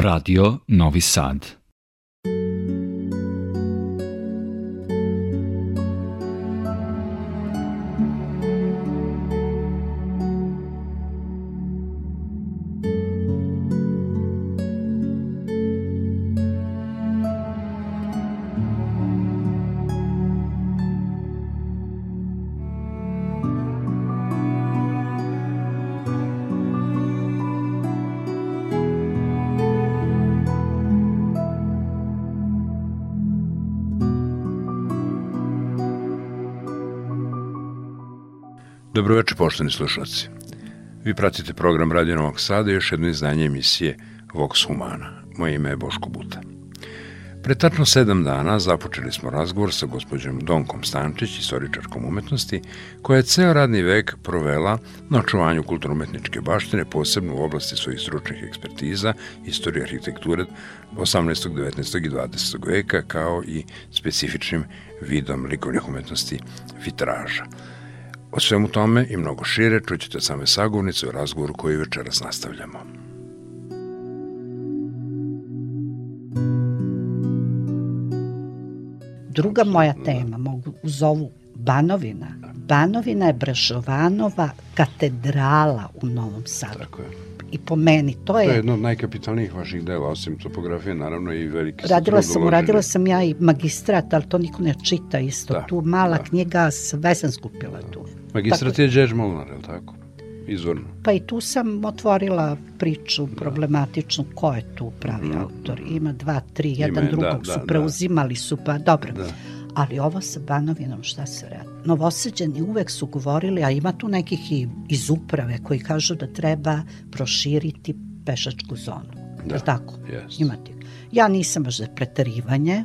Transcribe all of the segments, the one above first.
Radio Novi Sad. Poštovani slušalci. Vi pratite program Radio Novog Sada i još jedno izdanje emisije Vox Humana. Moje ime je Boško Buta. Pre tačno sedam dana započeli smo razgovor sa gospođom Donkom Stančić, istoričarkom umetnosti, koja je ceo radni vek provela na očuvanju kulturno-umetničke baštine, posebno u oblasti svojih stručnih ekspertiza, istorije arhitekture 18., 19. i 20. veka, kao i specifičnim vidom likovnih umetnosti vitraža. O svemu tome i mnogo šire čućete same sagovnice u razgovoru koji večeras nastavljamo. Druga moja tema, mogu uz ovu Banovina. Banovina je Brašovanova katedrala u Novom Sadu. Tako je. I po meni to je... To je jedno od najkapitalnijih vaših dela, osim topografije, naravno i veliki Radila sam, uradila sam ja i magistrat, ali to niko ne čita isto. Da, tu mala da. knjiga, sve sam skupila tu. Magistrat Tako- je Đeđ Molnar, je li tako? Izvorno. Pa i tu sam otvorila priču problematičnu ko je tu pravi autor. Ima dva, tri, jedan je, da, drugog da, su da. preuzimali su, pa dobro. Da. Ali ovo sa Banovinom šta se radi? Novoseđani uvek su govorili, a ima tu nekih i iz uprave koji kažu da treba proširiti pešačku zonu. Da, Je tako? jest. Imati. Ja nisam baš za preterivanje,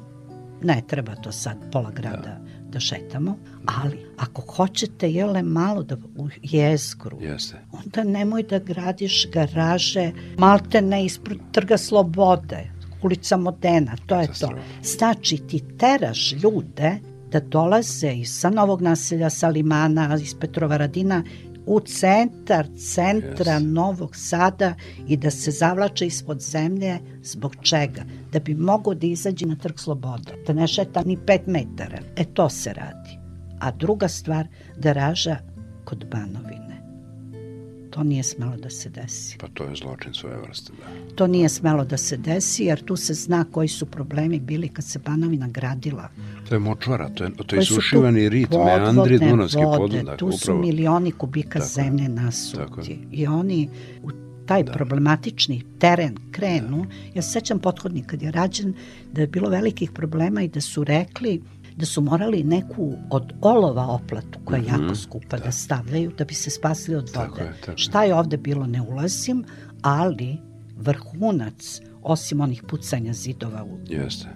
ne treba to sad pola grada da, šetamo, ali ako hoćete jele malo da u jezgru, Jeste. onda nemoj da gradiš garaže malte ne ispred trga slobode, ulica Modena, to je to. Znači ti teraš ljude da dolaze iz sa Novog naselja, sa Limana, iz Petrova Radina, u centar centra Jeste. Novog Sada i da se zavlače ispod zemlje zbog čega? Da bi mogo da izađe na trg slobode, da ne šeta ni pet metara. E to se radi. A druga stvar, garaža kod Banovine. To nije smelo da se desi. Pa to je zločin svoje vrste, da. To nije smelo da se desi, jer tu se zna koji su problemi bili kad se Banovina gradila. To je močvara, to je, to je su sušivani rit, meandri Dunavski vode. Tu su upravo. milioni kubika Tako je. zemlje nasuti. I oni u taj problematični teren krenu. Ja se sećam pothodnik kad je rađen da je bilo velikih problema i da su rekli da su morali neku od olova oplatu, koja je jako skupa, da. stavljaju da bi se spasili od Mhm, Tako vode. je, tako je. Šta je ovde bilo ne ulazim, ali vrhunac, osim onih pucanja zidova u Jeste.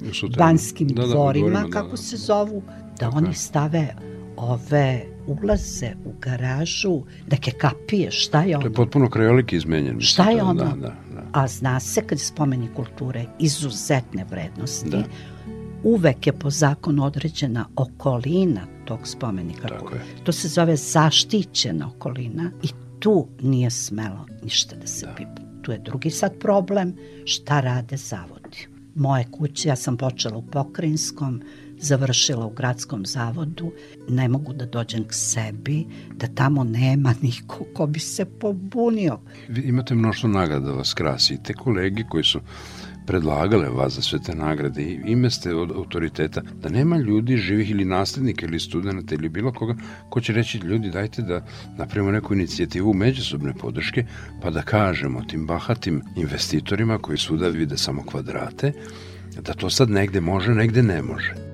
U suterenu. banskim Da, da, dvorima, da, kako da. se zovu, da Tako oni stave ove ulaze u garažu, neke kapije, šta je To je ono? potpuno krajolik izmenjen. mislim, Šta je ono? Da, da, da. A zna se kad spomeni kulture izuzetne vrednosti, Da. Uvek je po zakonu određena okolina tog spomenika. Tako je. To se zove zaštićena okolina i tu nije smelo ništa da se Da. pipa. Tu je drugi sad problem, šta rade zavodi. Moje kuće, ja sam počela u pokrajinskom, završila u gradskom zavodu, ne mogu da dođem k sebi, da tamo nema niko ko bi se pobunio. Vi imate mnoštvo nagrada da vas krasi i te kolege koji su predlagale vas za sve te nagrade i ime ste od autoriteta, da nema ljudi živih ili naslednika ili studenta ili bilo koga ko će reći ljudi dajte da napravimo neku inicijativu međusobne podrške pa da kažemo tim bahatim investitorima koji svuda vide samo kvadrate da to sad negde može, negde ne može.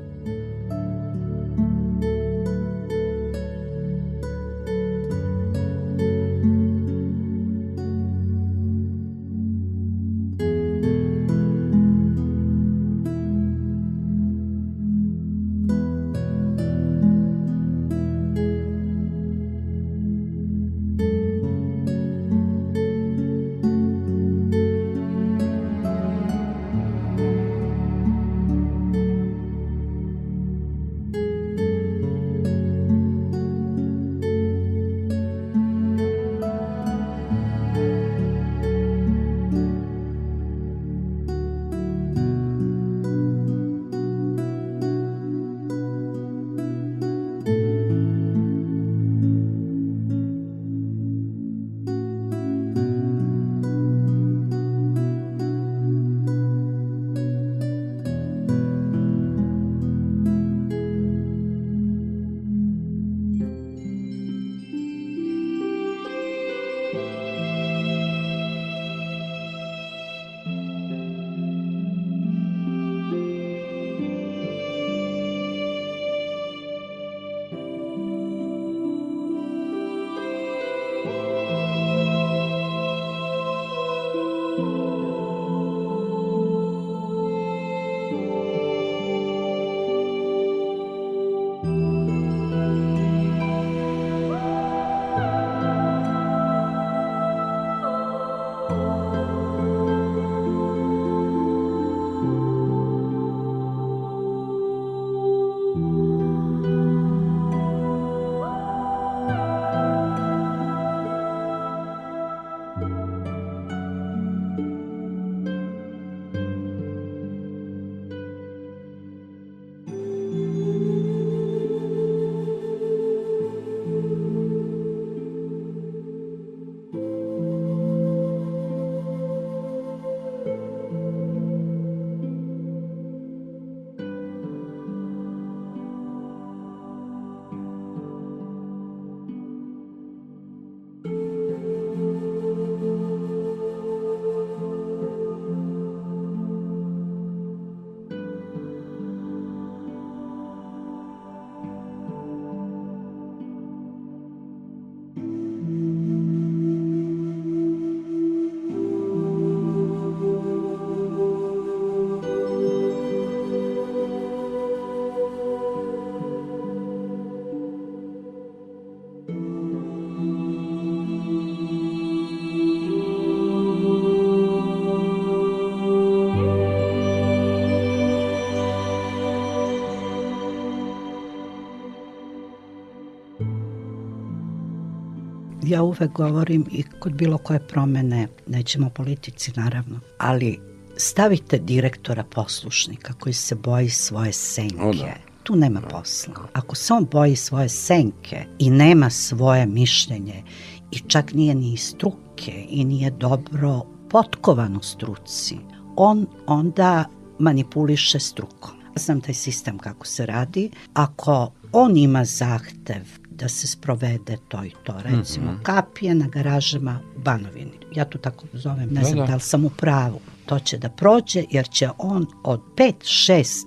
Ja uvek govorim i kod bilo koje promene, nećemo politici naravno, ali stavite direktora poslušnika koji se boji svoje senke. O da. Tu nema posla. Ako se on boji svoje senke i nema svoje mišljenje i čak nije ni struke i nije dobro potkovan u struci, on onda manipuliše strukom. Znam taj sistem kako se radi. Ako on ima zahtev da se sprovede to i to, recimo mm -hmm. kapije na garažama u Banovini. Ja to tako zovem, ne da, znam da. da li sam u pravu. To će da prođe jer će on od 5-6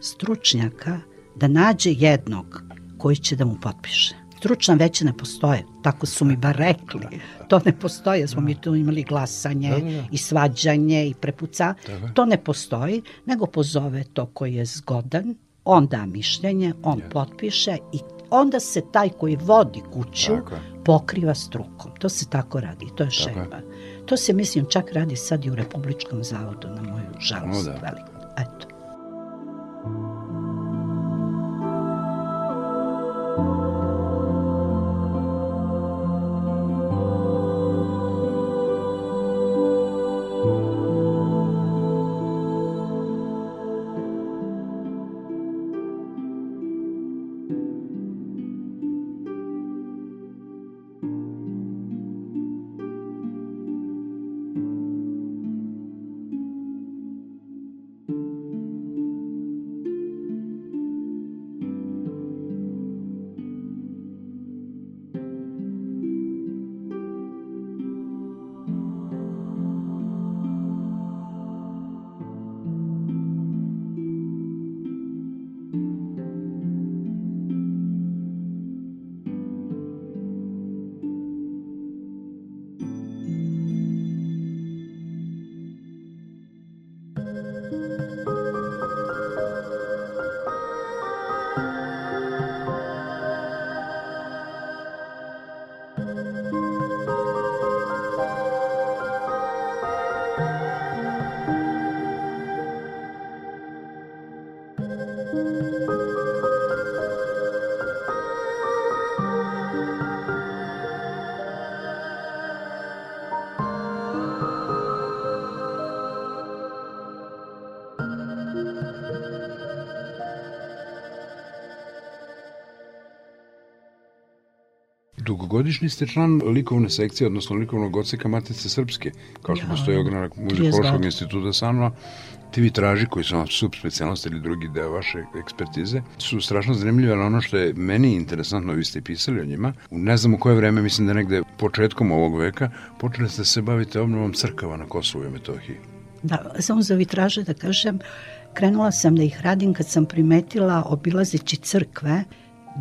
stručnjaka da nađe jednog koji će da mu potpiše. Stručna veće ne postoje, tako su mi bar rekli. To ne postoje, smo mi tu imali glasanje da, da, da. i svađanje i prepuca. To ne postoji, nego pozove to koji je zgodan, on da mišljenje, on potpiše i onda se taj koji vodi kuću pokriva strukom. To se tako radi, to je šema. To se, mislim, čak radi sad i u Republičkom zavodu, na moju žalost no, da. veliku. Eto. Dugogodišnji ste član likovne sekcije, odnosno likovnog odseka Matice Srpske, kao što ja, postoji ogranak muzikološkog instituta Sanova. Ti vitraži koji su subspecijalnost ili drugi deo vaše ekspertize su strašno zanimljive, ali ono što je meni interesantno, vi ste pisali o njima, ne znam u koje vreme, mislim da negde početkom ovog veka, počeli ste se baviti obnovom crkava na Kosovu i Metohiji. Da, samo za vitraže da kažem, krenula sam da ih radim kad sam primetila obilazeći crkve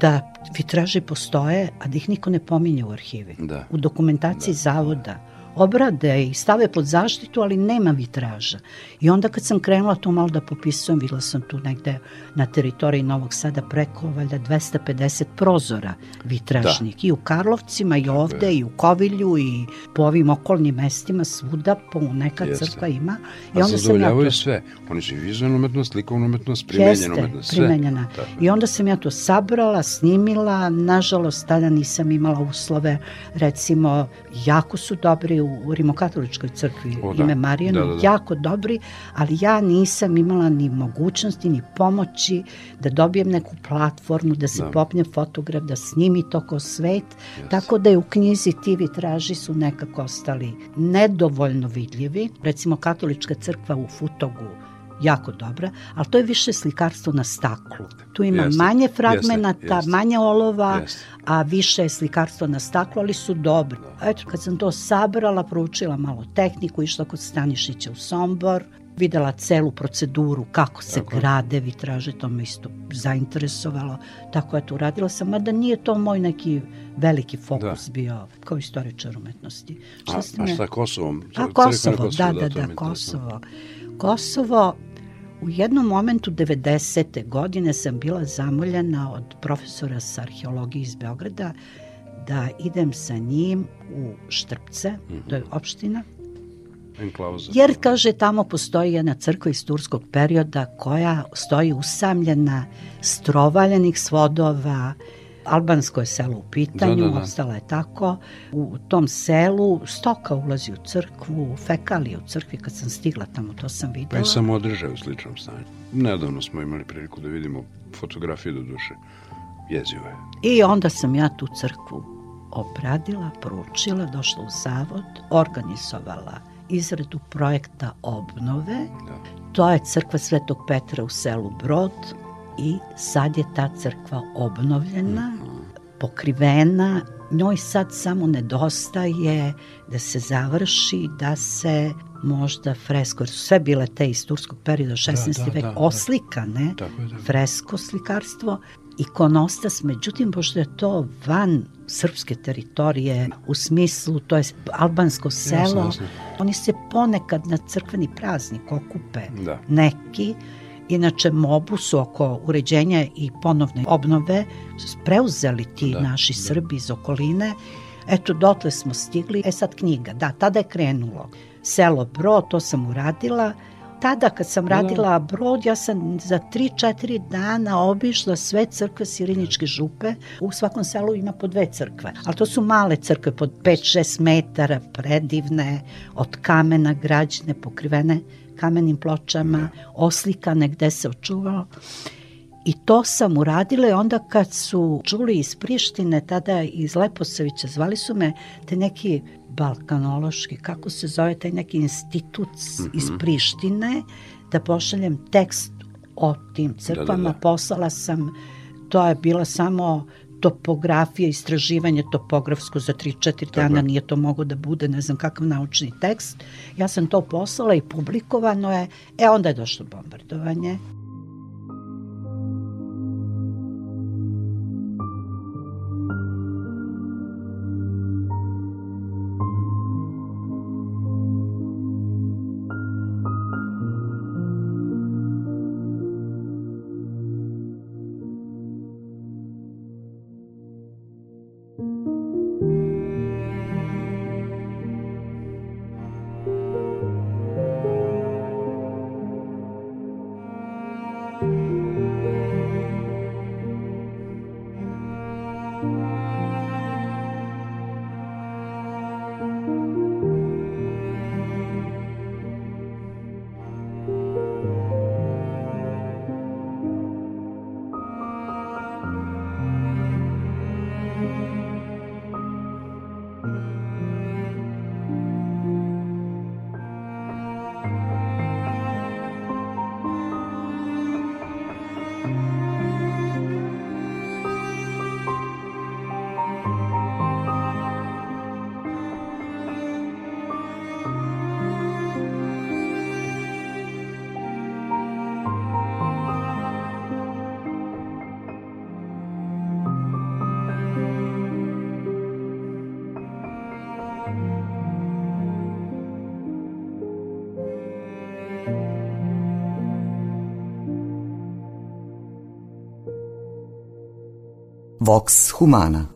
da vitraže postoje, a da ih niko ne pominje u arhivi. Da. U dokumentaciji da. zavoda obrade i stave pod zaštitu, ali nema vitraža. I onda kad sam krenula to malo da popisujem, videla sam tu negde na teritoriji Novog Sada preko valjda 250 prozora vitražnih. Da. I u Karlovcima, i ovde, i u Kovilju, i po ovim okolnim mestima, svuda po neka Jeste. crkva ima. I onda sam ja to... sve. Oni su i vizualna umetnost, likovna umetnost, primenjena umetnost, sve. primenjena. Da. I onda sam ja to sabrala, snimila, nažalost tada nisam imala uslove, recimo, jako su dobri u u Rimokatoličkoj crkvi o, da. ime Marijanu, da, da, da. jako dobri, ali ja nisam imala ni mogućnosti, ni pomoći da dobijem neku platformu, da se da. popne fotograf, da snimi to ko svet, yes. tako da je u knjizi ti vitraži su nekako ostali nedovoljno vidljivi. Recimo katolička crkva u Futogu jako dobra, ali to je više slikarstvo na staklu. Tu ima jeste, manje fragmenata, jeste, manje olova, jeste. a više je slikarstvo na staklu, ali su dobri. Eto, kad sam to sabrala, proučila malo tehniku, išla kod Stanišića u Sombor, videla celu proceduru kako se Tako. grade vitraže, to me isto zainteresovalo. Tako je to uradila sam, mada nije to moj neki veliki fokus da. bio kao istoričar umetnosti. Šta a, a šta Kosovom? A Kosovo, Kosovo, da, da, da, da Kosovo. Kosovo, U jednom momentu 90. godine sam bila zamoljena od profesora sa arheologije iz Beograda da idem sa njim u Štrpce, mm -hmm. to je opština, Enklauza. Jer, kaže, tamo postoji jedna crkva iz turskog perioda koja stoji usamljena, strovaljenih svodova, albansko je selo u pitanju, Da, da, da. ostala je tako. U tom selu stoka ulazi u crkvu, fekalije u crkvi, kad sam stigla tamo, to sam Pa videla. i sam održaj u sličnom stanju. Nedavno smo imali priliku da vidimo fotografije do duše. Jezivo je. I onda sam ja tu crkvu obradila, poručila, došla u zavod, organizovala izradu projekta obnove. Da. To je crkva Svetog Petra u selu Brod i sad je ta crkva obnovljena, pokrivena. Njoj sad samo nedostaje da se završi, da se možda fresko, jer su sve bile te iz turskog perioda 16. da, vek da, da. oslikane, Tako je, da. fresko slikarstvo, ikonostas, međutim, pošto je to van srpske teritorije, u smislu, to je albansko selo, Jasno, jasno. oni se ponekad na crkveni praznik okupe Da. neki, inače mobu su oko uređenja i ponovne obnove preuzeli ti Da, naši da. Srbi iz okoline. Eto, dotle smo stigli. E sad knjiga, da, tada je krenulo. Selo Brod, to sam uradila. Tada kad sam Da. radila Brod, ja sam za 3-4 dana obišla sve crkve Siriničke župe. U svakom selu ima po dve crkve, ali to su male crkve, pod 5-6 metara, predivne, od kamena građene, pokrivene kamenim pločama, oslikane gde se očuvalo. I to sam uradila i onda kad su čuli iz Prištine, tada iz Leposavića, zvali su me te neki balkanološki, kako se zove taj neki institut iz Prištine, da pošaljem tekst o tim crkvama. Da, da, da. Poslala sam, to je bila samo topografija, istraživanje topografsko za 3-4 dana, je. nije to mogo da bude ne znam kakav naučni tekst. Ja sam to poslala i publikovano je, e onda je došlo bombardovanje. Vox Humana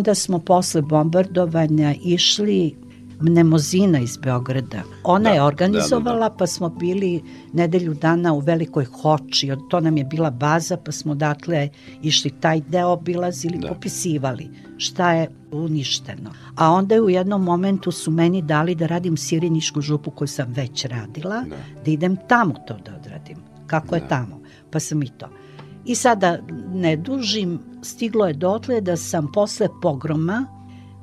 Onda smo posle bombardovanja išli Mnemozina iz Beograda. Ona Da, je da, organizovala, pa smo bili nedelju dana u Velikoj Hoči. To nam je bila baza, pa smo dakle išli taj deo obilazili, Da. popisivali šta je uništeno. A onda je u jednom momentu su meni dali da radim Sirinišku župu koju sam već radila, Da. da idem tamo to da odradim. Kako je Da. tamo? Pa sam i to. I sada ne dužim, stiglo je dotle da sam posle pogroma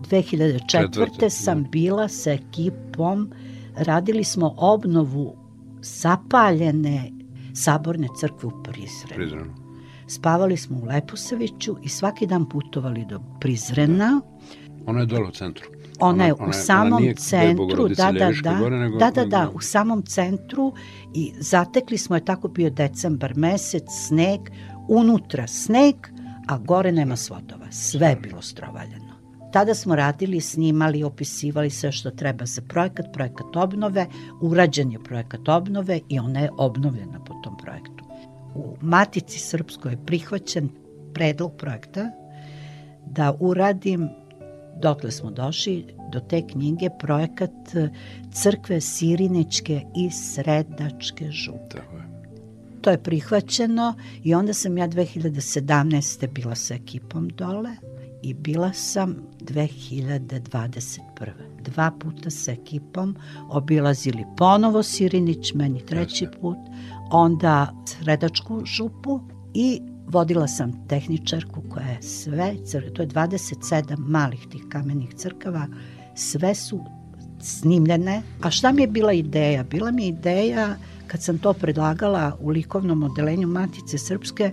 2004. Četvrte, sam da. bila sa ekipom, radili smo obnovu zapaljene saborne crkve u Prizrenu. Prizrenu. Spavali smo u Leposaviću i svaki dan putovali do Prizrena. Ona je dole u centru. Ona je u samom centru, da, da, da, da, da, da, u samom centru i zatekli smo je tako bio decembar mesec, sneg, unutra sneg, a gore nema svodova, sve je bilo strovaljeno. Tada smo radili, snimali, opisivali sve što treba za projekat, projekat obnove, urađen je projekat obnove i ona je obnovljena po tom projektu. U Matici Srpskoj je prihvaćen predlog projekta da uradim dotle smo došli do te knjige projekat e, crkve Siriničke i Sredačke župe. Tako je. To je prihvaćeno i onda sam ja 2017. bila sa ekipom dole i bila sam 2021. Dva puta sa ekipom obilazili ponovo Sirinić, meni treći put, onda Sredačku župu i vodila sam tehničarku koja je sve, cr- to je 27 malih tih kamenih crkava, sve su snimljene. A šta mi je bila ideja? Bila mi je ideja kad sam to predlagala u likovnom odelenju Matice Srpske,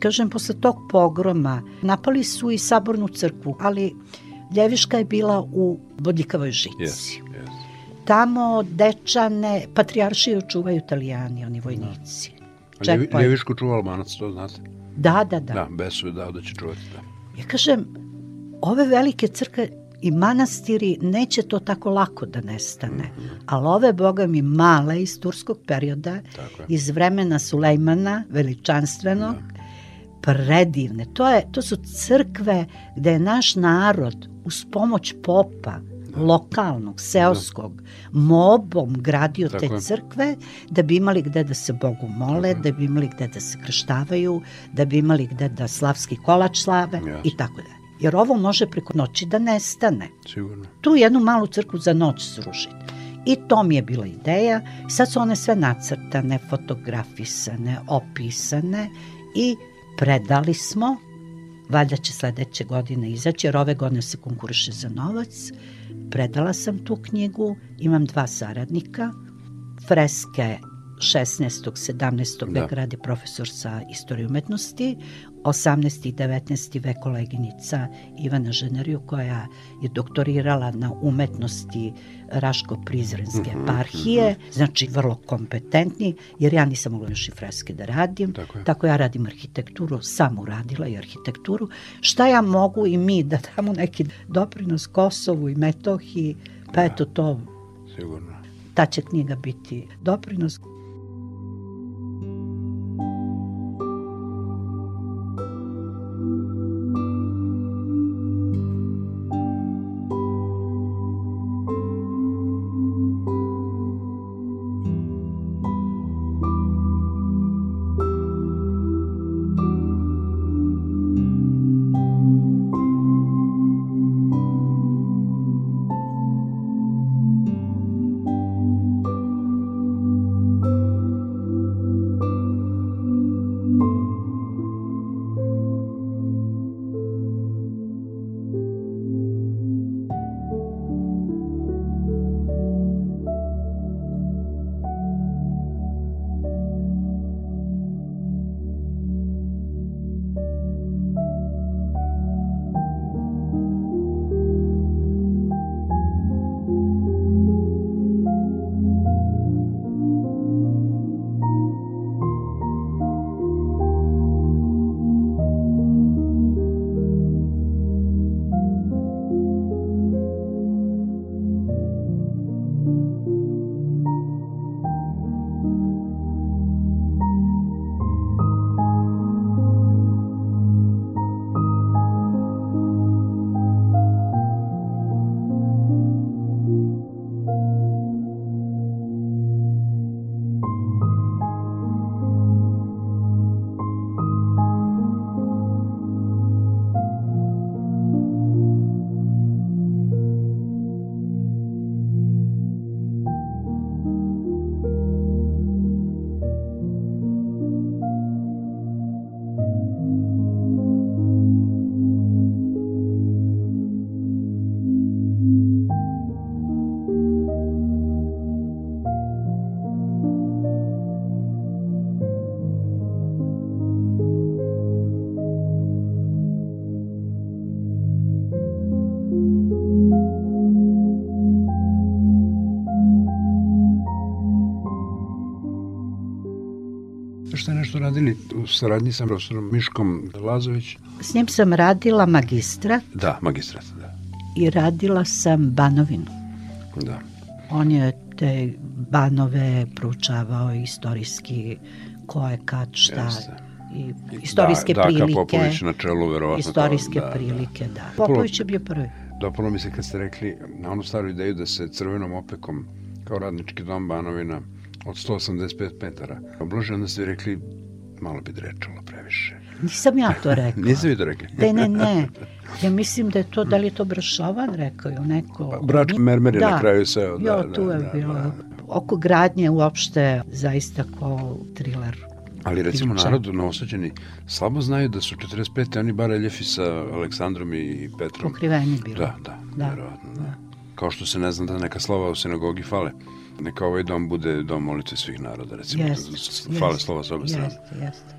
kažem, posle tog pogroma napali su i sabornu crkvu, ali Ljeviška je bila u Bodljikavoj žici. Yes, yes. Tamo dečane, patrijaršiju čuvaju italijani, oni vojnici. A Checkpoint. Ljevi- Ljevišku čuva Albanac, to znate? Da, da, da. Da, Besu je dao da će čuvati. Da. Ja kažem, ove velike crkve i manastiri neće to tako lako da nestane. Ali ove, boga mi, male iz turskog perioda, iz vremena Sulejmana, veličanstvenog, predivne. To, je, to su crkve gde je naš narod uz pomoć popa, lokalnog, seoskog, mobom gradio Tako te je. crkve da bi imali gde da se Bogu mole, da bi imali gde da se krštavaju, da bi imali gde da slavski kolač slave i tako da. Jer ovo može preko noći da nestane. Sigurno. Tu jednu malu crkvu za noć srušiti. I to mi je bila ideja. Sad su one sve nacrtane, fotografisane, opisane i predali smo. Valjda će sledeće godine izaći, jer ove godine se konkuriše za novac. Predala sam tu knjigu, imam dva saradnika, freske 16. 17. Da. vek radi profesor sa istorije umetnosti, 18. i 19. vek koleginica Ivana Ženeriju koja je doktorirala na umetnosti Raško-Prizrenske Mhm, eparhije, znači vrlo kompetentni, jer ja nisam mogla još i freske da radim, Tako je. tako ja radim arhitekturu, sam uradila i arhitekturu. Šta ja mogu i mi da damo neki doprinos Kosovu i Metohiji, pa eto to, Sigurno. ta će knjiga biti doprinos. Radili u saradnji sa profesorom Miškom Lazović? S njim sam radila magistrat. Da, magistrat, da. I radila sam Banovinu. Da. On je te banove proučavao istorijski ko je kad šta. Jeste i istorijske da, prilike. Da, Popović na čelu, verovatno. Istorijske to, da, prilike, da. da. Popović je bio prvi. Dopalo mi se kad ste rekli na onu staru ideju da se crvenom opekom kao radnički dom Banovina od 185 metara oblože, onda ste rekli malo bi drečalo previše. Nisam ja to rekao. Nisam vi to rekli? Ne, ne, ne. Ja mislim da je to, da li je to Brašovan rekao ili neko... Pa, Brač Mermer je da. na kraju seo. Da, jo, tu da, je da, bilo. Da. Oko gradnje uopšte zaista ko thriller Ali recimo narod novosađeni slabo znaju da su 45. oni bareljefi sa Aleksandrom i Petrom. Pokriveni bilo. Da, da, da. verovatno. Da. Kao što se ne zna da neka slova u sinagogi fale. Neka ovaj dom bude dom molitve svih naroda, recimo. Jest, da fale jest, slova s obe strane. Jeste, jeste.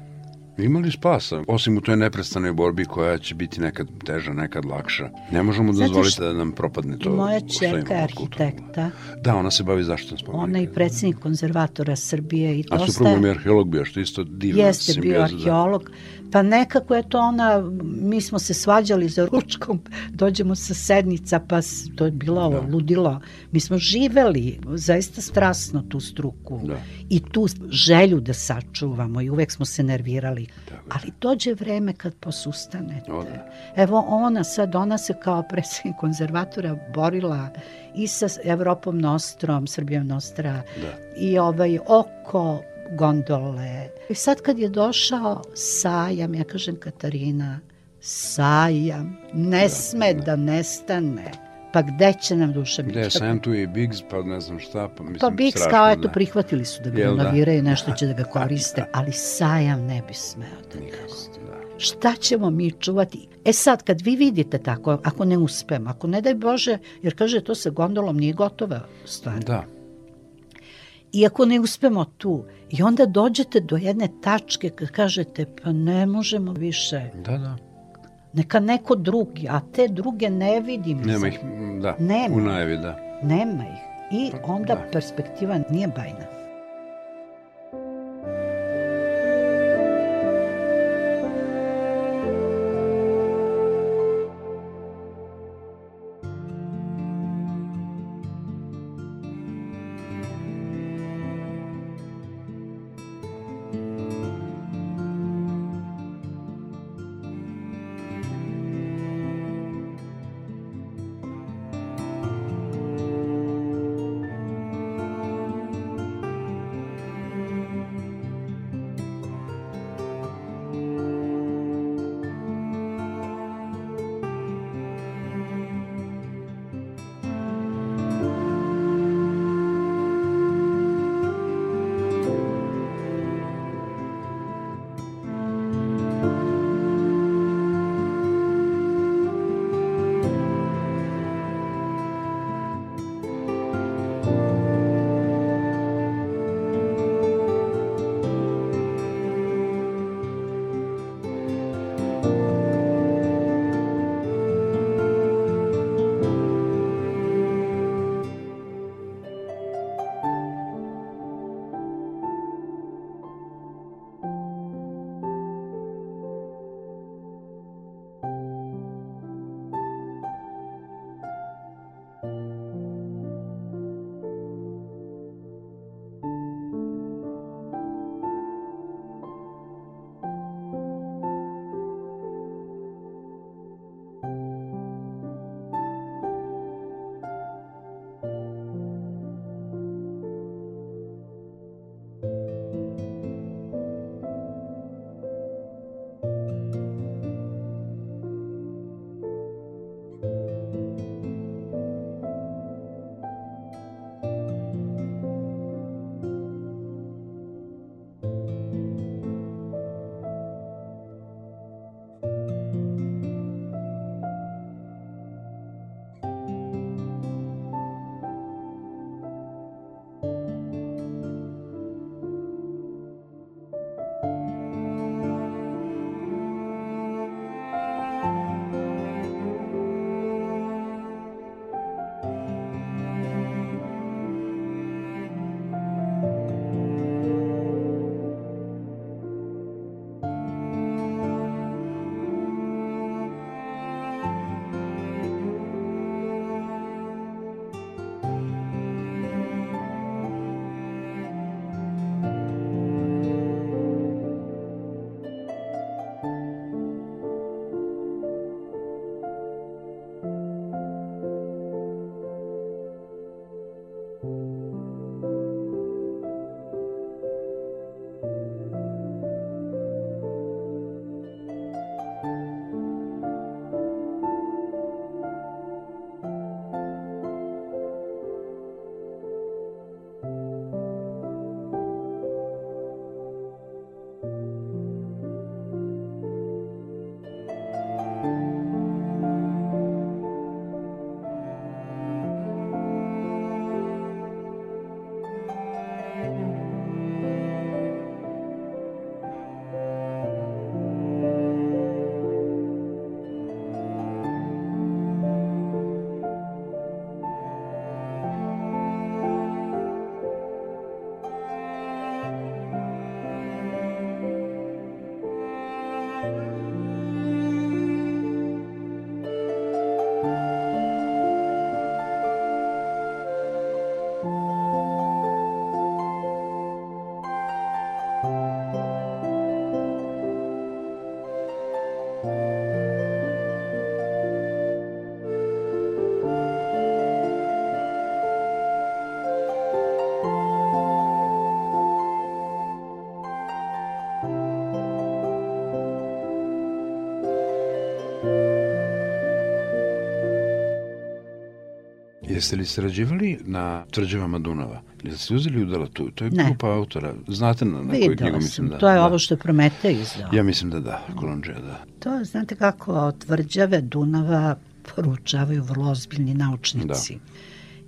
Imali spasa, osim u toj neprestanoj borbi koja će biti nekad teža, nekad lakša. Ne možemo dozvoliti da nam propadne to. Moja čerka je arhitekta. Da, ona se bavi zaštitom spomenika. Ona je predsednik konzervatora Srbije. I A suprug mi je arheolog bio, što isto divno. Jeste bio arheolog. Da Pa nekako je to ona, mi smo se svađali za ručkom, dođemo sa sednica, pa to je bilo da. ludilo. Mi smo živeli zaista strasno tu struku da. i tu želju da sačuvamo i uvek smo se nervirali. Tako. Ali dođe vreme kad posustanete. O, da. Evo ona sad, ona se kao predsednik konzervatora borila i sa Evropom Nostrom, Srbijom Nostra da. i ovaj oko gondole. I sad kad je došao sajam, ja kažem Katarina, sajam, ne da, sme da. da nestane. Pa gde će nam duša biti? Gde, sajam tu i Biggs, pa ne znam šta, pa mislim Pa Biggs kao eto, prihvatili su da ga renoviraju, da? nešto će da ga koriste, ali sajam ne bi smeo da nestane. Da. Šta ćemo mi čuvati? E sad, kad vi vidite tako, ako ne uspemo, ako ne daj Bože, jer kaže to sa gondolom nije gotova stvar. Da. I ako ne uspemo tu, i onda dođete do jedne tačke kad kažete pa ne možemo više. Da, da. Neka neko drugi, a te druge ne vidim. Nema ih, da, Nema. u najavi, da. Nema ih. I pa, onda da. perspektiva nije bajna. Jeste li sarađivali na tvrđavama Dunava? Jeste ste uzeli udala tu? To je Ne. grupa autora. Znate na, na koju knjigu mislim da? to je da. ovo što je Prometej izdao. Ja mislim da da, Kolonđija, da. To, znate kako, tvrđave Dunava poručavaju vrlo ozbiljni naučnici.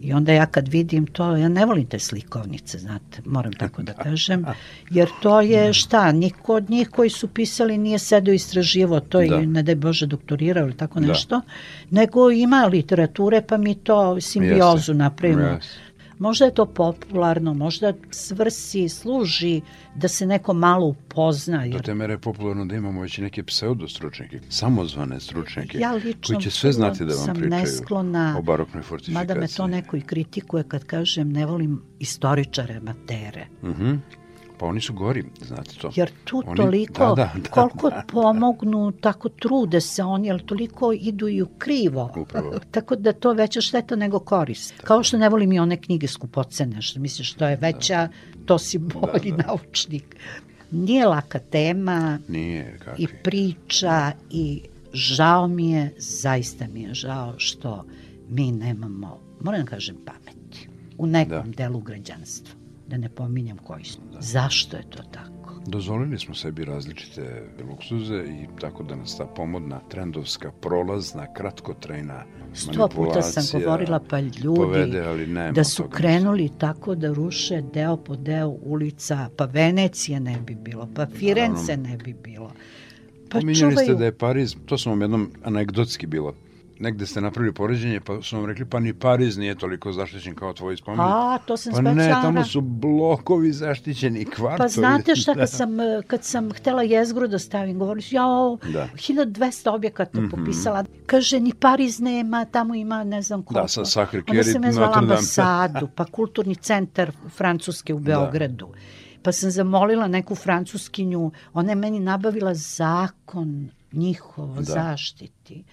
I onda ja kad vidim to, ja ne volim te slikovnice, znate, moram tako da kažem, jer to je šta, niko od njih koji su pisali nije sedeo istraživo to Da. i ne daj Bože doktorirao ili tako Da. nešto, nego ima literature pa mi to simbiozu napravimo. Jeste. Možda je to popularno, možda svrsi, služi da se neko malo upozna. Do Jer te mere je popularno da imamo već neke pseudo stručnjake, samozvane stručnjake, Ja koji će sve znati da vam sam pričaju nesklona, o baroknoj fortifikaciji. Mada me to neko i kritikuje kad kažem ne volim istoričare amatere. Mhm. Pa oni su gori, znate to. Jer tu Oni- toliko, da, da, da, koliko da. pomognu, tako trude se oni, ali toliko idu i u krivo. Upravo. Tako da to veća šteta nego korist. Kao što ne volim i one knjige skupocene, što misliš što je veća, to si bolji naučnik. Nije laka tema Nije, kakvi. i priča i žao mi je, zaista mi je žao što mi nemamo, moram da kažem, pameti u nekom delu građanstva. Da ne pominjem koji su. Zašto je to tako? Dozvolili smo sebi različite luksuze i tako da nas ta pomodna, trendovska, prolazna, kratkotrajna Sto puta sam manipulacija govorila, pa ljudi, povede, ali nema da su toga. krenuli tako da ruše deo po deo ulica, pa Venecije ne bi bilo, pa Firence ne bi bilo. Pa Pominjali ste čuvaju da je Pariz, to sam vam jednom anegdotski bilo, negde ste napravili poređenje, pa su vam rekli, pa ni Pariz nije toliko zaštićen kao tvoj spomenik. A, to sam pa ne, specijalna. tamo su blokovi zaštićeni, kvartovi. Pa znate šta, Da. kad sam, eh, kad sam htela jezgru da stavim, govorili su, jao, Da. 1200 objekata popisala. Kaže, ni Pariz nema, tamo ima ne znam koliko. Da, sa Sacre Onda sam ja zvala ambasadu, pa kulturni centar Francuske u Beogradu. Pa sam zamolila neku francuskinju, ona je meni nabavila zakon njihov o Da. zaštiti.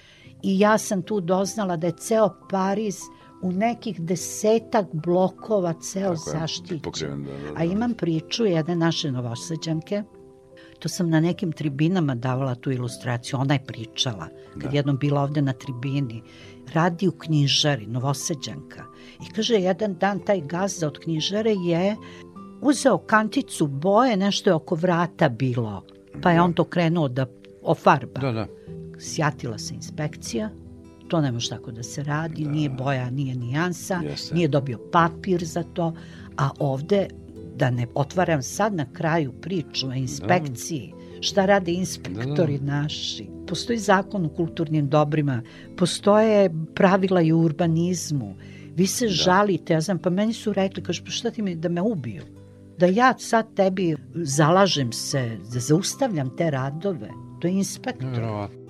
I ja sam tu doznala da je ceo Pariz u nekih desetak blokova ceo zaštićen. pokriven, da, da, da. A imam priču jedne naše novosađanke, to sam na nekim tribinama davala tu ilustraciju, ona je pričala, kad Da. jednom bila ovde na tribini, radi u knjižari, novosađanka. I kaže, jedan dan taj gazda od knjižare je uzeo kanticu boje, nešto je oko vrata bilo, pa je on to krenuo da ofarba. Da, da. Sjatila se inspekcija, to ne može tako da se radi, nije boja, nije nijansa, Jeste. nije dobio papir za to, a ovde, da ne otvaram sad na kraju priču o inspekciji, šta rade inspektori naši. Postoji zakon o kulturnim dobrima, postoje pravila i u urbanizmu. Vi se žalite, ja znam, pa meni su rekli, kaže, pa šta ti mi, da me ubiju? Da ja sad tebi zalažem se, da zaustavljam te radove. To je inspektor. Nevjerovatno.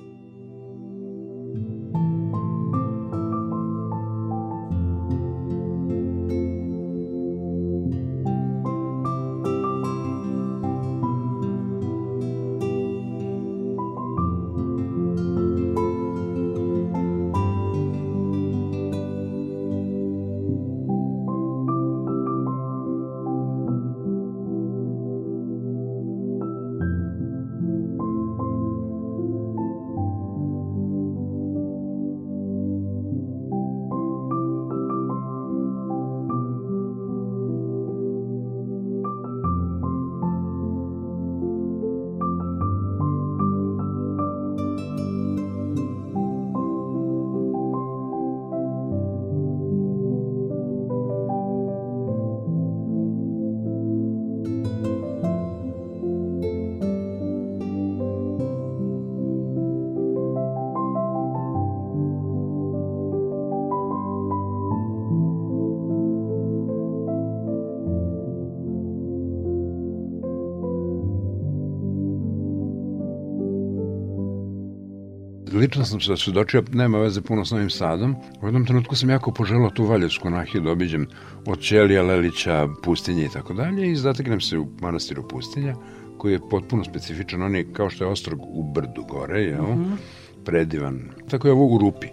Lično sam se osvedočio, nema veze puno s Novim Sadom. U jednom trenutku sam jako poželao tu Valjevsku nahiju da obiđem od Ćelija, Lelića, pustinje i tako dalje i zateknem se u manastiru pustinja koji je potpuno specifičan. On je kao što je ostrog u brdu gore, jel? Mm -hmm. Predivan. Tako je ovo u rupi.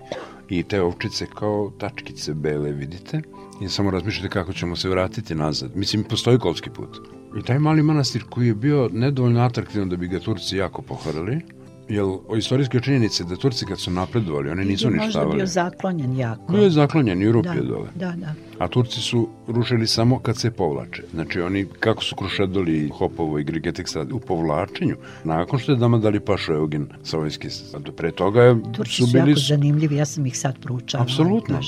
I te ovčice kao tačkice bele, vidite? I samo razmišljate kako ćemo se vratiti nazad. Mislim, postoji kolski put. I taj mali manastir koji je bio nedovoljno atraktivan da bi ga Turci jako pohorali, Jel, o istorijske činjenice da Turci kad su napredovali, oni nisu ništavali. Možda bio zaklonjen jako. Bio je zaklonjen i Rup da, je dole. Da, da. A Turci su rušili samo kad se povlače. Znači oni, kako su Krušedoli, Hopovo i Grigeteksa u povlačenju, nakon što je dama dali pašu Eugen Savojski, pre toga je, Turci su, su bili... jako zanimljivi, ja sam ih sad proučala. Apsolutno.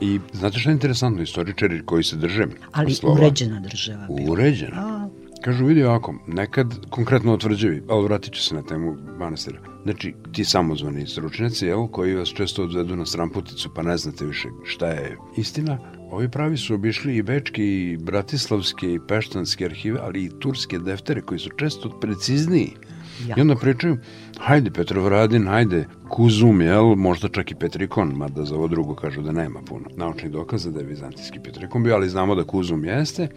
I znate što je interesantno, istoričari koji se drže Ali slova, uređena država. Bila. Uređena. A, Kažu, vidi ovako, nekad konkretno otvrđevi, ali vratit ću se na temu manastira. Znači, ti samozvani stručnjaci, evo, koji vas često odvedu na sramputicu, pa ne znate više šta je istina, Ovi pravi su obišli i bečki, i bratislavske, i peštanske arhive, ali i turske deftere koji su često precizniji. Jako. I onda pričaju, hajde Petrovradin, hajde Kuzum, jel, možda čak i Petrikon, mada za ovo drugo kažu da nema puno naučnih dokaza da je vizantijski Petrikon bio, ali znamo da Kuzum jeste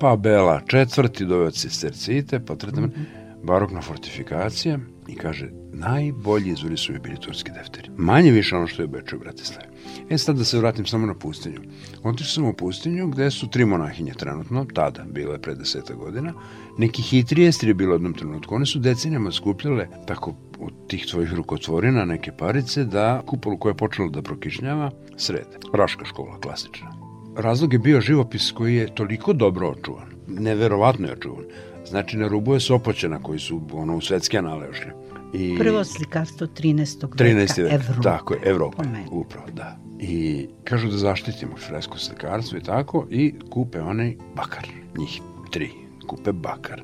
pa Bela četvrti doveo Cistercite, pa tretan, mm -hmm. barokna fortifikacija i kaže, najbolji izvori su bili turski defteri. Manje više ono što je Beču i. E sad da se vratim samo na pustinju. Otišao sam u pustinju gde su tri monahinje trenutno, tada, bilo je pre deseta godina. Neki hitri estri je bilo u jednom trenutku. One su decenijama skupljale tako od tih tvojih rukotvorina neke parice da kupolu koja je počela da prokišnjava srede. Raška škola, klasična razlog je bio živopis koji je toliko dobro očuvan. Neverovatno je očuvan. Znači, na rubu je Sopoćena koji su ono, u svetske anale ošli. I... Prvo slikarstvo 13. 13. veka, Evrope. Tako je, Evrope, upravo, da. I kažu da zaštitimo fresko slikarstvo i tako, i kupe onaj bakar, njih tri, kupe bakar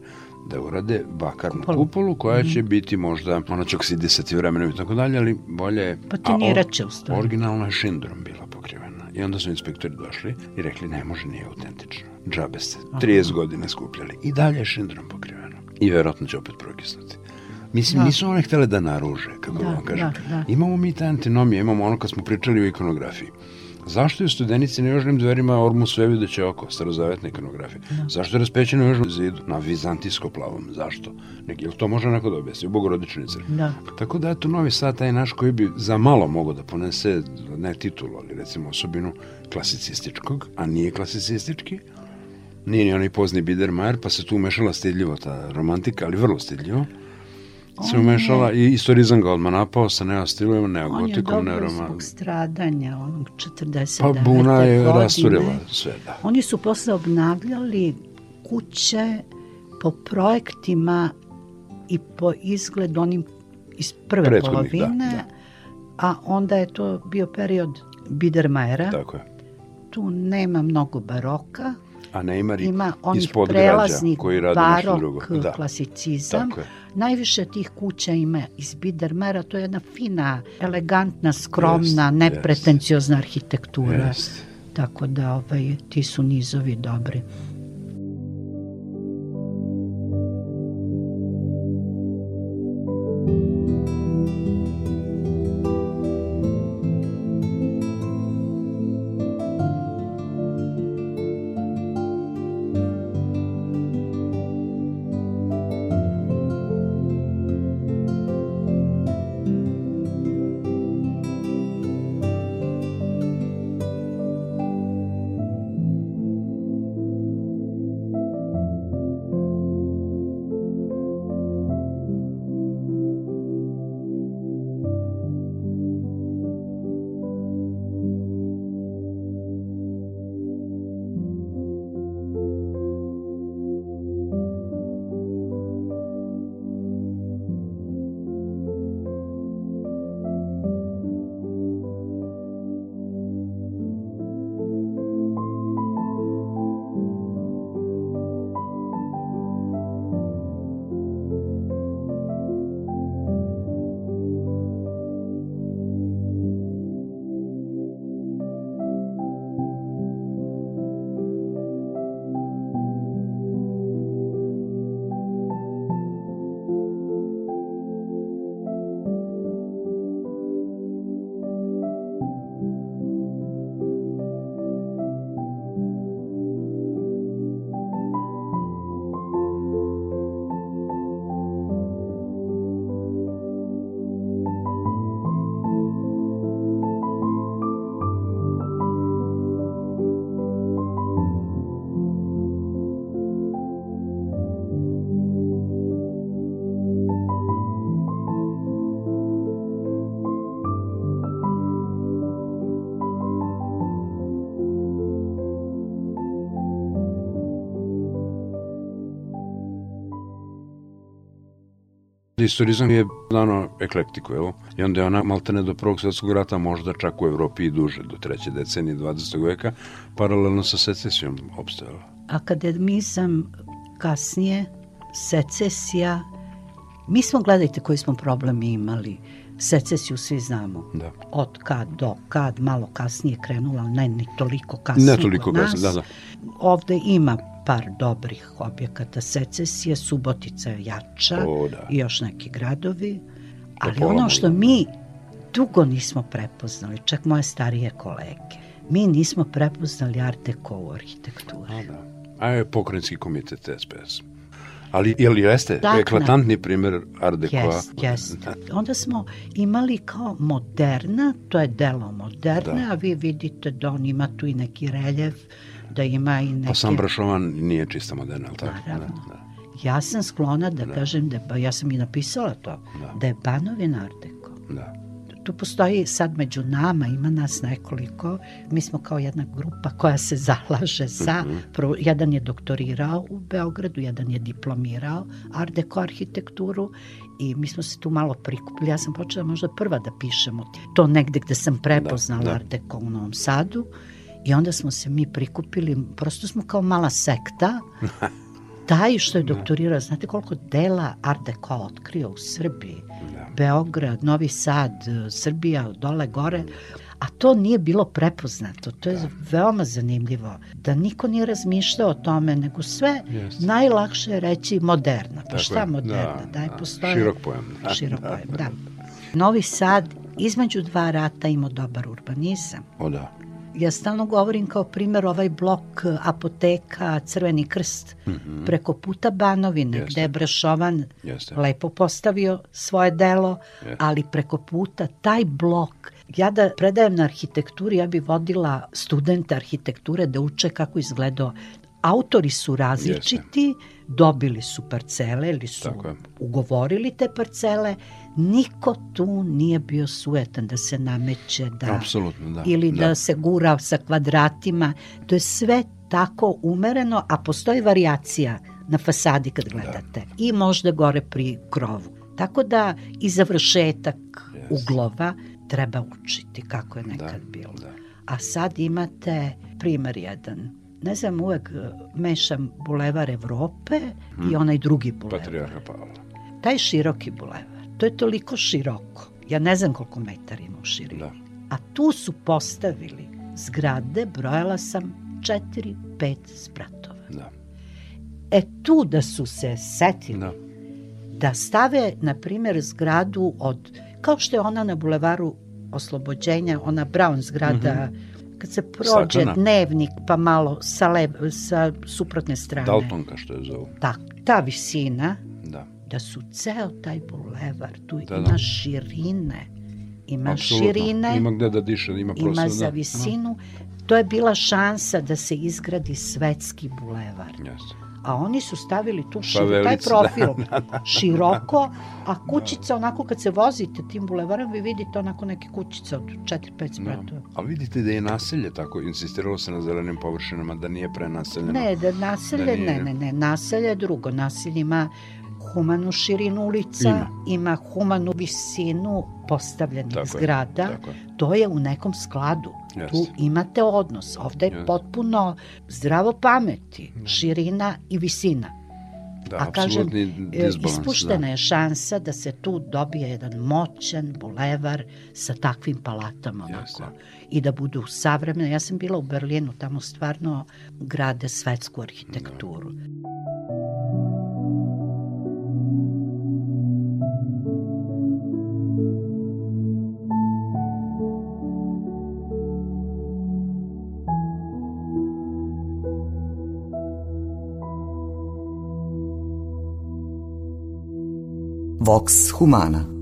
da urade bakarnu kupolu, kupolu koja će mm. biti možda, ona će oksidisati vremenom i tako dalje, ali bolje je... Patinirat će u stvari. Originalna je šindrom bila pokrivena. I onda su inspektori došli i rekli ne može, nije autentično. Džabe ste 30 godina skupljali. I dalje je šindrom pokriveno. I verovatno će opet prokisnuti. Mislim, da. nisu one htele da naruže, kako da, vam kažem. Da, da. Imamo mi ta antinomija, imamo ono kad smo pričali o ikonografiji. Zašto je u studenici na južnim dverima ormu sve videće oko, starozavetne ikonografije? Da. Zašto je raspećeno na južnom zidu, na vizantijsko plavom? Zašto? Nek, jel to može neko da objasni? U Bogorodičnoj crkvi. Da. Tako da, eto, Novi Sad, taj naš koji bi za malo mogo da ponese, ne titulu, ali recimo osobinu klasicističkog, a nije klasicistički, nije ni onaj pozni Biedermajer, pa se tu umešala stidljivo ta romantika, ali vrlo stidljivo se umešala i istorizam ga odmah napao sa neostilovima, neogotikom, neoromanom. On je dobro zbog stradanja onog 49. Pa Buna je godine. rasturila sve, da. Oni su posle obnavljali kuće po projektima i po izgledu onim iz prve Prethodnih, da, polovine, da, da. a onda je to bio period Biedermajera. Tako je. Tu nema mnogo baroka, a Neymar ima onih prelaznih koji radi barok, drugo. Da. klasicizam. Najviše tih kuća ima iz Bidermera, to je jedna fina, elegantna, skromna, jest, nepretenciozna jest. arhitektura. Jest. Tako da ovaj, ti su nizovi dobri. Istorizam je dano eklektiku, evo. I onda je ona maltene do prvog svetskog rata, možda čak u Evropi i duže, do treće decenije 20. veka, paralelno sa secesijom opstajala. Akademizam kasnije, secesija, mi smo, gledajte koji smo problem imali, secesiju svi znamo. Da. Od kad do kad, malo kasnije krenula, ne ni toliko kasnije Ne toliko kasnije, da, da. Ovde ima par dobrih objekata secesije, Subotica je jača O, da. i još neki gradovi, ali Topola ono što mi dugo nismo prepoznali, čak moje starije kolege, mi nismo prepoznali art deco u arhitekturi. A, da. A je pokrenjski komitet SPS. Ali, je li jeste Dakle. eklatantni primer Art Deco? Jest, jest. Onda smo imali kao moderna, to je delo moderne, Da. a vi vidite da on ima tu i neki reljef, da ima i neke... Pa sam Brašovan nije čista moderna, ali tako? Naravno. Da, da. Ja sam sklona da, kažem da, ba- ja sam i napisala to, Da. da je Banovin Art Deco. da. Tu postoji sad među nama, ima nas nekoliko, mi smo kao jedna grupa koja se zalaže za, Mhm. prvo, jedan je doktorirao u Beogradu, jedan je diplomirao Art Deco arhitekturu i mi smo se tu malo prikupili, ja sam počela možda prva da pišemo to negde gde sam prepoznala Da, da. Art Deco u Novom Sadu i onda smo se mi prikupili, prosto smo kao mala sekta, taj što je doktorirao, znate koliko dela Art Deco otkrio u Srbiji, Da. Beograd, Novi Sad, Srbija, dole gore, a to nije bilo prepoznato. To je veoma zanimljivo. Da niko nije razmišljao o tome, nego sve Jeste. najlakše je reći moderna. Pa Tako šta je. moderna? Da, Daj, da. postoje... Širok pojam. Da, Širok da, pojam, da. da. Novi Sad između dva rata imao dobar urbanizam. O da. Ja stalno govorim kao primjer ovaj blok e, apoteka Crveni krst preko puta Banovine. Jeste. gde je Brešovan Jeste. lepo postavio svoje delo, Jeste. ali preko puta taj blok Ja da predajem na arhitekturi, ja bi vodila studente arhitekture da uče kako izgledao. Autori su različiti, dobili su parcele ili su ugovorili te parcele, niko tu nije bio sujetan da se nameće, da Apsolutno, da. ili da. da. se gura sa kvadratima. To je sve tako umereno, a postoji varijacija na fasadi kad gledate. I možda gore pri krovu. Tako da i završetak Yes. uglova treba učiti kako je nekad Da, bilo. da. A sad imate primer jedan. Ne znam, uvek e, mešam bulevar Evrope i onaj drugi bulevar. Patrijarha Pavla. Taj široki bulevar, to je toliko široko. Ja ne znam koliko metara ima u širini. Da. A tu su postavili zgrade, brojala sam 4-5 spratova. Da. E tu da su se setili Da. da stave, na primjer, zgradu od, kao što je ona na bulevaru oslobođenja, ona Brown zgrada, kad se prođe Staklena. dnevnik pa malo sa, lev, sa suprotne strane. Daltonka što je zovu. Ta, ta visina, Da. da su ceo taj bulevar, tu Da, ima da. širine, ima Apsolutno. širine, Ima gde da diše, ima prostor. ima da. za visinu. To je bila šansa da se izgradi svetski bulevar. Da. Jeste. A oni su stavili tu šir, taj Favelicu, profil da, široko, a kućica onako kad se vozite tim bulevarom vi vidite onako neke kućice od 4-5 spratova. Da. Ali vidite da je naselje tako, insistiralo se na zelenim površinama, da nije prenaseljeno. Ne, da naselje, Da nije. ne, ne, ne, naselje je drugo. Naselje ima humanu širinu ulica, Ima. ima, humanu visinu postavljenih Tako je, zgrada. tako je. To je u nekom skladu. Jeste. Tu imate odnos. Ovde je Jeste. potpuno zdravo pameti, širina i visina. Da, A kažem, e, disbalans. ispuštena da. je šansa da se tu dobije jedan moćan bulevar sa takvim palatama onako. Jeste. I da budu savremene. Ja sam bila u Berlinu, tamo stvarno grade svetsku arhitekturu. Vox Humana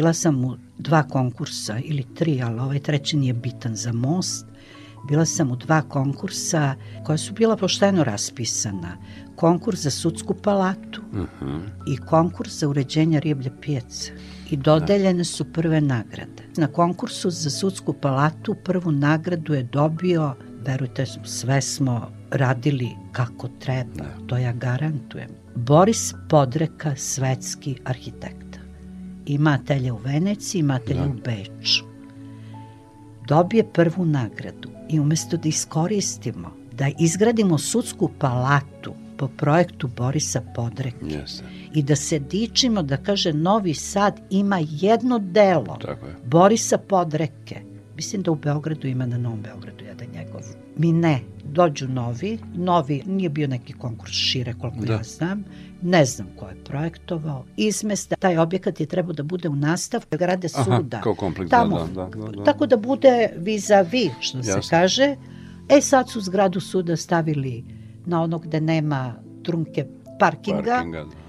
Bila sam u dva konkursa ili tri, ali ovaj treći nije bitan za most. Bila sam u dva konkursa koja su bila pošteno raspisana. Konkurs za sudsku palatu uh -huh. i konkurs za uređenje riblje pijace. I dodeljene su prve nagrade. Na konkursu za sudsku palatu prvu nagradu je dobio, verujte, sve smo radili kako treba, to ja garantujem. Boris Podreka, svetski arhitekta. Ima atelje u Veneciji, ima atelje da. u Beču. Dobije prvu nagradu i umesto da iskoristimo, da izgradimo sudsku palatu po projektu Borisa Podreke yes. i da se dičimo da kaže Novi Sad ima jedno delo Tako je. Borisa Podreke. Mislim da u Beogradu ima na Novom Beogradu jedan njegov. Mi ne, dođu novi, novi, nije bio neki konkurs šire koliko da. ja znam, ne znam ko je projektovao, izmesta, taj objekat je trebao da bude u nastavku grade suda. Aha, kao kompleks, Tamo, da, da, da, da. Tako da bude vis-a-vis, što Jasne. se kaže. E sad su zgradu suda stavili na ono gde nema trunke parkinga, parkinga da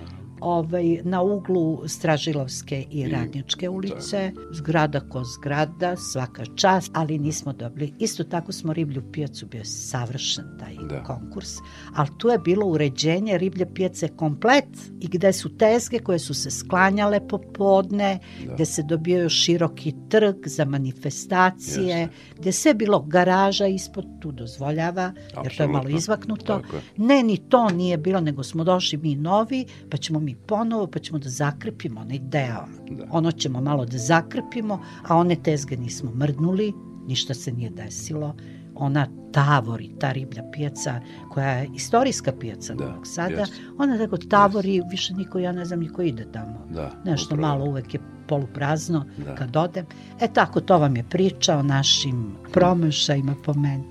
ovaj, na uglu Stražilovske i Radničke ulice, zgrada ko zgrada, svaka čast, ali nismo dobili. Isto tako smo riblju pijacu, bio savršen taj da. konkurs, ali tu je bilo uređenje riblje pijace komplet i gde su tezge koje su se sklanjale popodne, da. gde se dobijaju široki trg za manifestacije, Jeste. gde sve bilo garaža ispod, tu dozvoljava, Absolutno. jer to je malo izvaknuto. Je. Ne, ni to nije bilo, nego smo došli mi novi, pa ćemo mi mi ponovo pa ćemo da zakrpimo onaj deo. Da. Ono ćemo malo da zakrpimo, a one tezge nismo mrdnuli, ništa se nije desilo. Ona tavori, ta riblja pijaca, koja je istorijska pijaca da, Novog Sada, jest. ona tako tavori, jest. više niko, ja ne znam, niko ide tamo. Da, Nešto upravo. malo uvek je poluprazno da. kad odem. E tako, to vam je priča o našim promašajima po meni.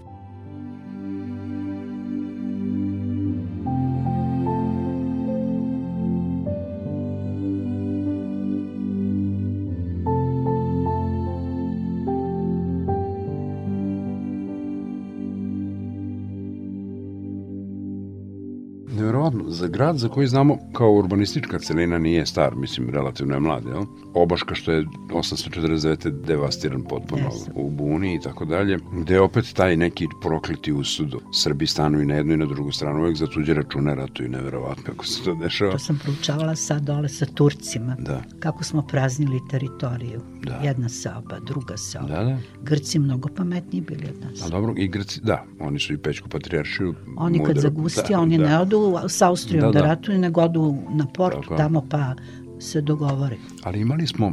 Za grad za koji znamo kao urbanistička celina nije star, mislim, relativno je mlad, jel? Obaška što je 849. devastiran potpuno yes. u Buni i tako dalje, gde je opet taj neki prokliti usud. Srbi stanuju na jednu i na drugu stranu, uvek za tuđe račune ratuju, neverovatno kako se to dešava. To sam proučavala sad dole sa Turcima, da. kako smo praznili teritoriju. Da. Jedna seoba, druga seoba. Da, da. Grci mnogo pametniji bili od nas. A dobro, i Grci, da, oni su i Pećku patrijaršiju. Oni mudro, kad zagusti, da, oni da. ne odu sa Austrijom da, da, da ratuju, nego odu na port Tako. tamo pa se dogovore. Ali imali smo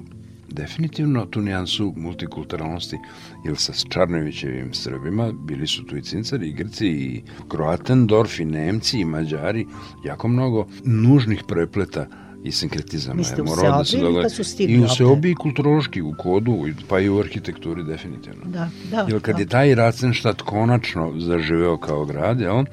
definitivno tu nijansu multikulturalnosti, jer sa Čarnovićevim Srbima bili su tu i Cincari, i Grci, i Kroatendorf, i Nemci, i Mađari, jako mnogo nužnih prepleta i sinkretizama. Mislite u seobi ili kad su stigli I u seobi i kulturološki, u kodu, pa i u arhitектuri definitivno. Da, da. Jer kad da. je taj Racenštat konačno zaživeo kao grad, on,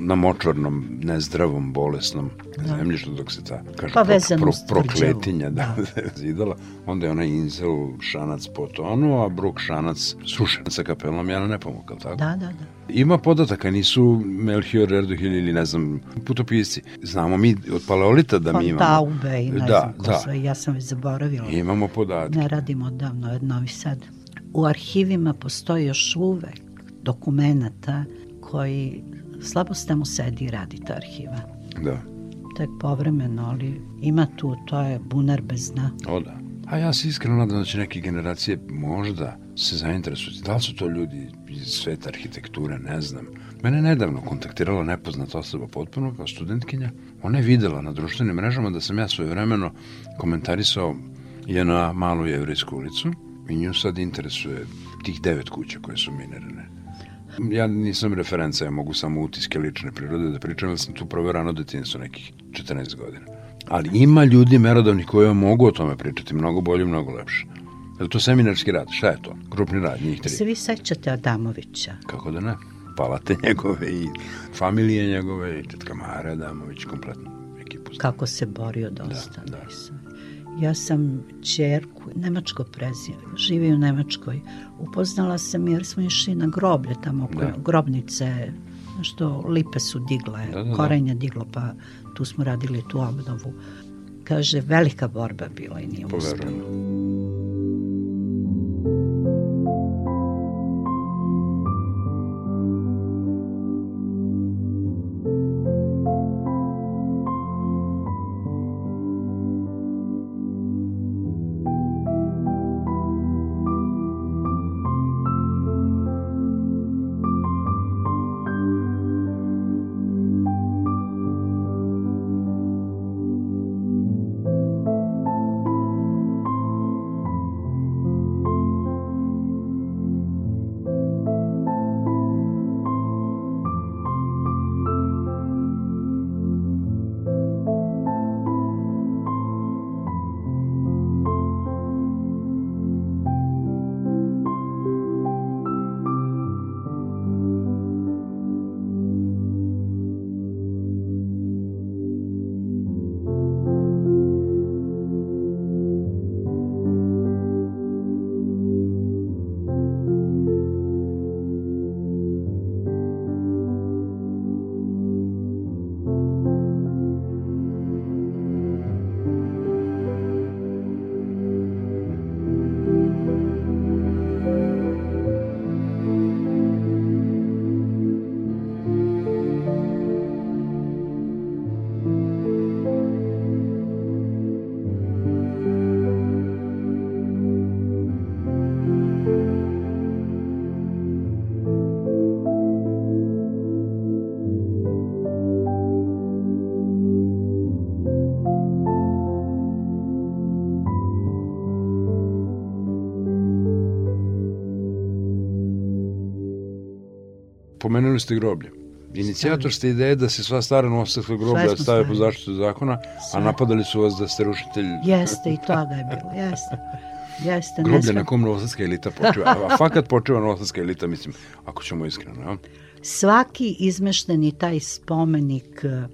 na močvarnom, nezdravom, bolesnom da. zemljištu dok se ta kaže, pa pro, pro, prokletinja da, da. zidala, onda je onaj Inzel šanac potonuo, a Bruk šanac sušen sa kapelom Jana Nepomuk, tako? Da, da, da. Ima podataka, nisu Melchior Erdohil ili ne znam, putopisci. Znamo mi od paleolita da mi imamo. Fontaube i ne da, znam ko da. sve, ja sam već zaboravila. Imamo podatke. Ne radimo odavno, od Novi Sad. U arhivima postoji još uvek dokumenta koji slabo ste mu sedi i radi ta arhiva. Da. Tek povremeno, ali ima tu, to je bunar bez dna. O da. A ja se iskreno nadam da će neke generacije možda se zainteresuju. Da li su to ljudi iz sveta arhitekture, ne znam. Mene nedavno kontaktirala nepoznata osoba potpuno kao studentkinja. Ona je videla na društvenim mrežama da sam ja svoje vremeno komentarisao je na malu jevrijsku ulicu i nju sad interesuje tih devet kuća koje su minirane Ja nisam referenca, ja mogu samo utiske lične prirode da pričam, jer sam tu proveo rano detinstvo nekih 14 godina. Ali ima ljudi merodavnih koji mogu o tome pričati mnogo bolje, mnogo lepše. Je to seminarski rad? Šta je to? Grupni rad, njih tri. Se vi sećate Adamovića? Kako da ne? Palate njegove i familije njegove i tetka Mara Adamović, kompletno ekipu. Kako se borio dosta. Da, da. Ja sam čerku, nemačko prezime, živi u Nemačkoj. Upoznala sam jer smo išli na groblje tamo oko da. grobnice, što lipe su digle, da, da, da. korenje diglo, pa tu smo radili tu obnovu. kaže, velika borba bila i nije uspela. Pomenuli ste groblje. Inicijator ste ideje da se sva stara novosadska groblja stave po zaštitu zakona, Sve. a napadali su vas da ste rušitelj... Jeste, i toga je bilo, jeste. Jeste, Groblje na kom novosadska elita počeva. A fakat počeva novosadska elita, mislim, ako ćemo iskreno. Ja? Svaki izmešteni taj spomenik eh,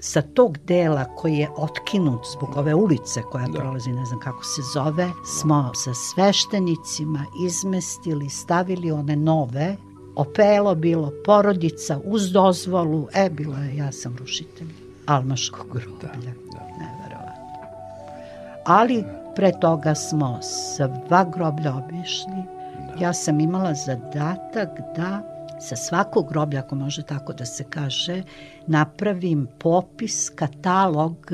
sa tog dela koji je otkinut zbog ove ulice koja da. prolazi, ne znam kako se zove, smo sa sveštenicima izmestili, stavili one nove opelo bilo, porodica uz dozvolu, e, bilo je, ja sam rušitelj Almaškog groblja. Da, da. Neverovatno. Ali pre toga smo sva groblja obišli. Da. Ja sam imala zadatak da sa svakog groblja, ako može tako da se kaže, napravim popis, katalog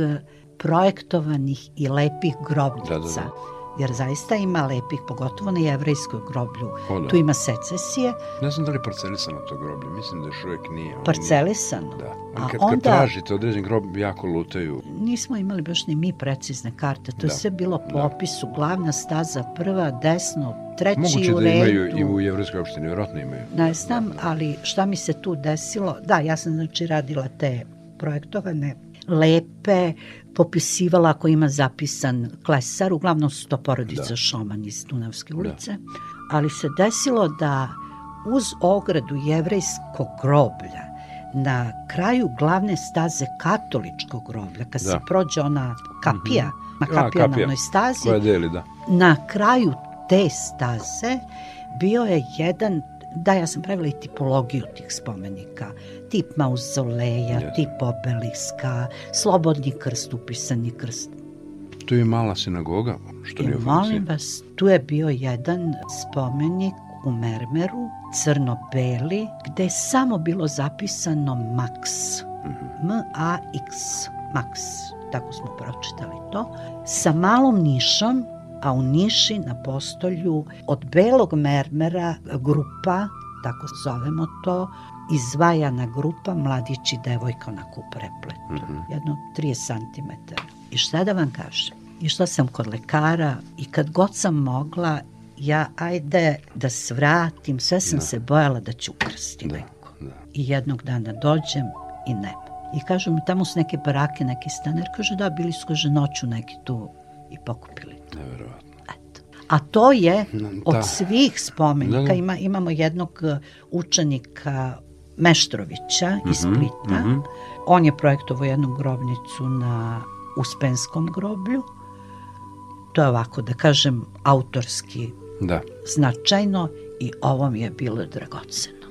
projektovanih i lepih grobnica. Da, da, da jer zaista ima lepih, pogotovo na jevrejskoj groblju. O, da. Tu ima secesije. Ne znam da li je parcelisano to groblje, mislim da još uvek nije. Parcelisano? Da. A kad, onda, kad tražite određen grob, jako lutaju. Nismo imali baš ni mi precizne karte, to da. je sve bilo po da. opisu, glavna staza, prva, desno, treći Moguće u redu. Moguće da imaju i u jevrejskoj opštini, vjerojatno imaju. Ne znam, ali šta mi se tu desilo? Da, ja sam znači radila te projektovane lepe, popisivala ako ima zapisan klesar, uglavnom su to porodica da. Šoman iz Dunavske da. ulice, da. ali se desilo da uz ogradu jevrejskog groblja na kraju glavne staze katoličkog groblja, kad da. se prođe ona kapija, mm -hmm. na kapija, na onoj stazi, koja deli, da. na kraju te staze bio je jedan Da, ja sam pravila i tipologiju tih spomenika. Tip mauzoleja, yes. tip obeliska, slobodni krst, upisani krst. Tu je mala sinagoga, što nije u Molim vas, tu je bio jedan spomenik u Mermeru, crno-beli, gde je samo bilo zapisano Max. Mm -hmm. M-A-X. Max. Tako smo pročitali to. Sa malom nišom a u Niši na postolju od belog mermera grupa, tako zovemo to, izvajana grupa mladić i devojka onako u prepletu. Mm -hmm. Jedno 30 cm. I šta da vam kažem? Išla sam kod lekara i kad god sam mogla, ja ajde da svratim, sve sam da. se bojala da ću ukrsti da. neko. Da. I jednog dana dođem i nema. I kažu mi, tamo su neke barake, neki staner. Kaže, da, bili su, kaže, noću neki tu i pokupili to. Neverovatno. Eto. A to je da. od svih spomenika, da, da. Ima, imamo jednog uh, učenika Meštrovića mm -hmm, iz mhm, Splita. Mm -hmm. On je projektovao jednu grobnicu na Uspenskom groblju. To je ovako, da kažem, autorski da. značajno i ovo mi je bilo dragoceno.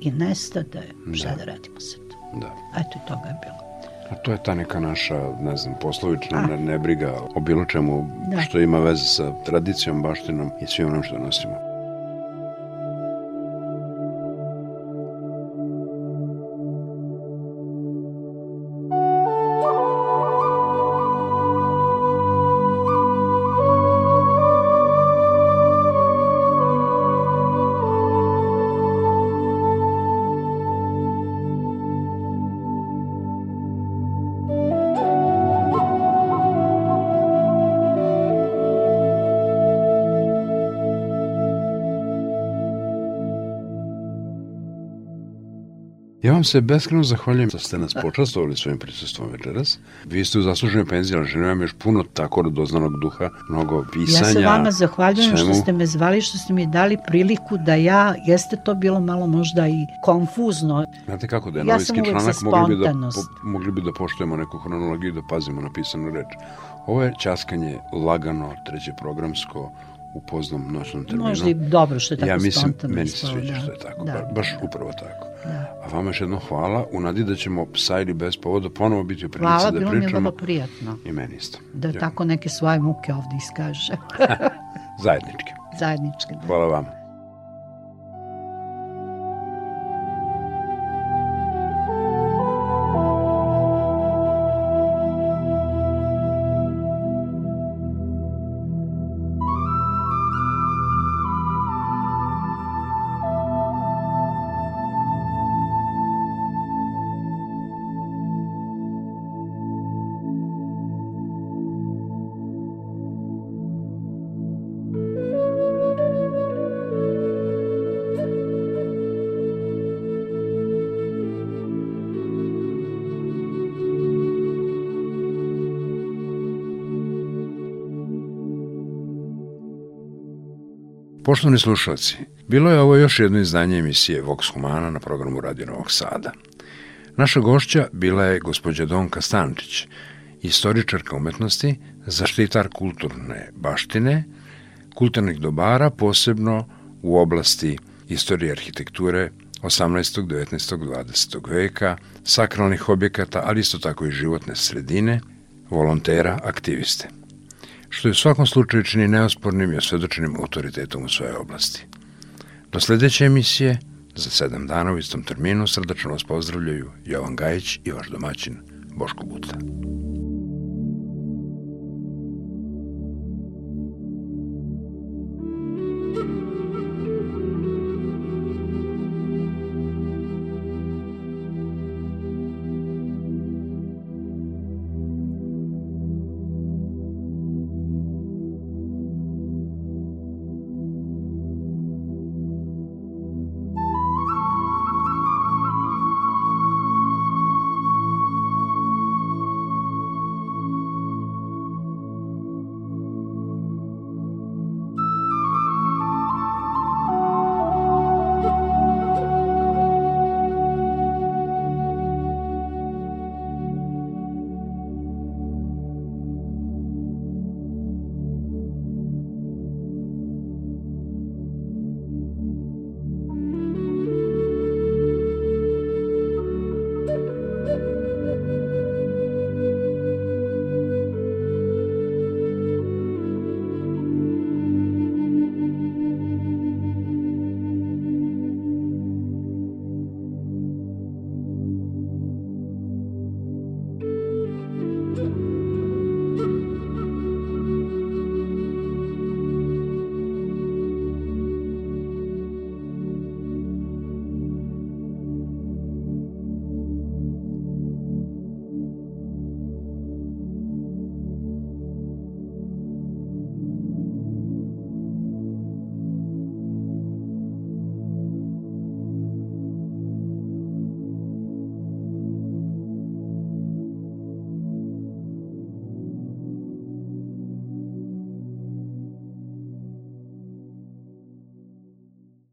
I nestade, šta da, da radimo to. Da. Eto, toga je bilo. A to je ta neka naša, ne znam, poslovična ne, nebriga o bilo čemu da. što ima veze sa tradicijom, baštinom i svim onom što nosimo. Vam se beskreno zahvaljujem da ste nas počastovali svojim prisustvom večeras. Vi ste u zasluženoj penziji, ali želim vam još puno tako doznanog duha, mnogo pisanja. Ja se vama zahvaljujem svemu. što ste me zvali, što ste mi dali priliku da ja, jeste to bilo malo možda i konfuzno. Znate kako da je ja novinski članak, mogli bi, da, po, mogli bi da poštujemo neku hronologiju i da pazimo na pisanu reč. Ovo je časkanje lagano, treće programsko, u poznom noćnom terminu. Možda i dobro što je tako ja mislim, spontano. Meni se sviđa da. što je tako, da. baš upravo tako. Da. A vama još jedno hvala, u nadi da ćemo sa ili bez povoda ponovo biti u prilici hvala, da pričamo. Hvala, bilo mi je vrlo prijatno. I meni isto. Da ja. tako neke svoje muke ovde iskaže. Zajedničke. Zajedničke, da. Hvala vama. Poštovni slušalci, bilo je ovo još jedno izdanje emisije Vox Humana na programu Radio Novog Sada. Naša gošća bila je gospođa Donka Stančić, istoričarka umetnosti, zaštitar kulturne baštine, kulturnih dobara, posebno u oblasti istorije arhitekture 18., 19., 20. veka, sakralnih objekata, ali isto tako i životne sredine, volontera, aktiviste što je u svakom slučaju čini neospornim i osvedočenim autoritetom u svojoj oblasti. Do sledeće emisije, za sedam dana u istom terminu, srdačno vas pozdravljaju Jovan Gajić i vaš domaćin Boško Buta.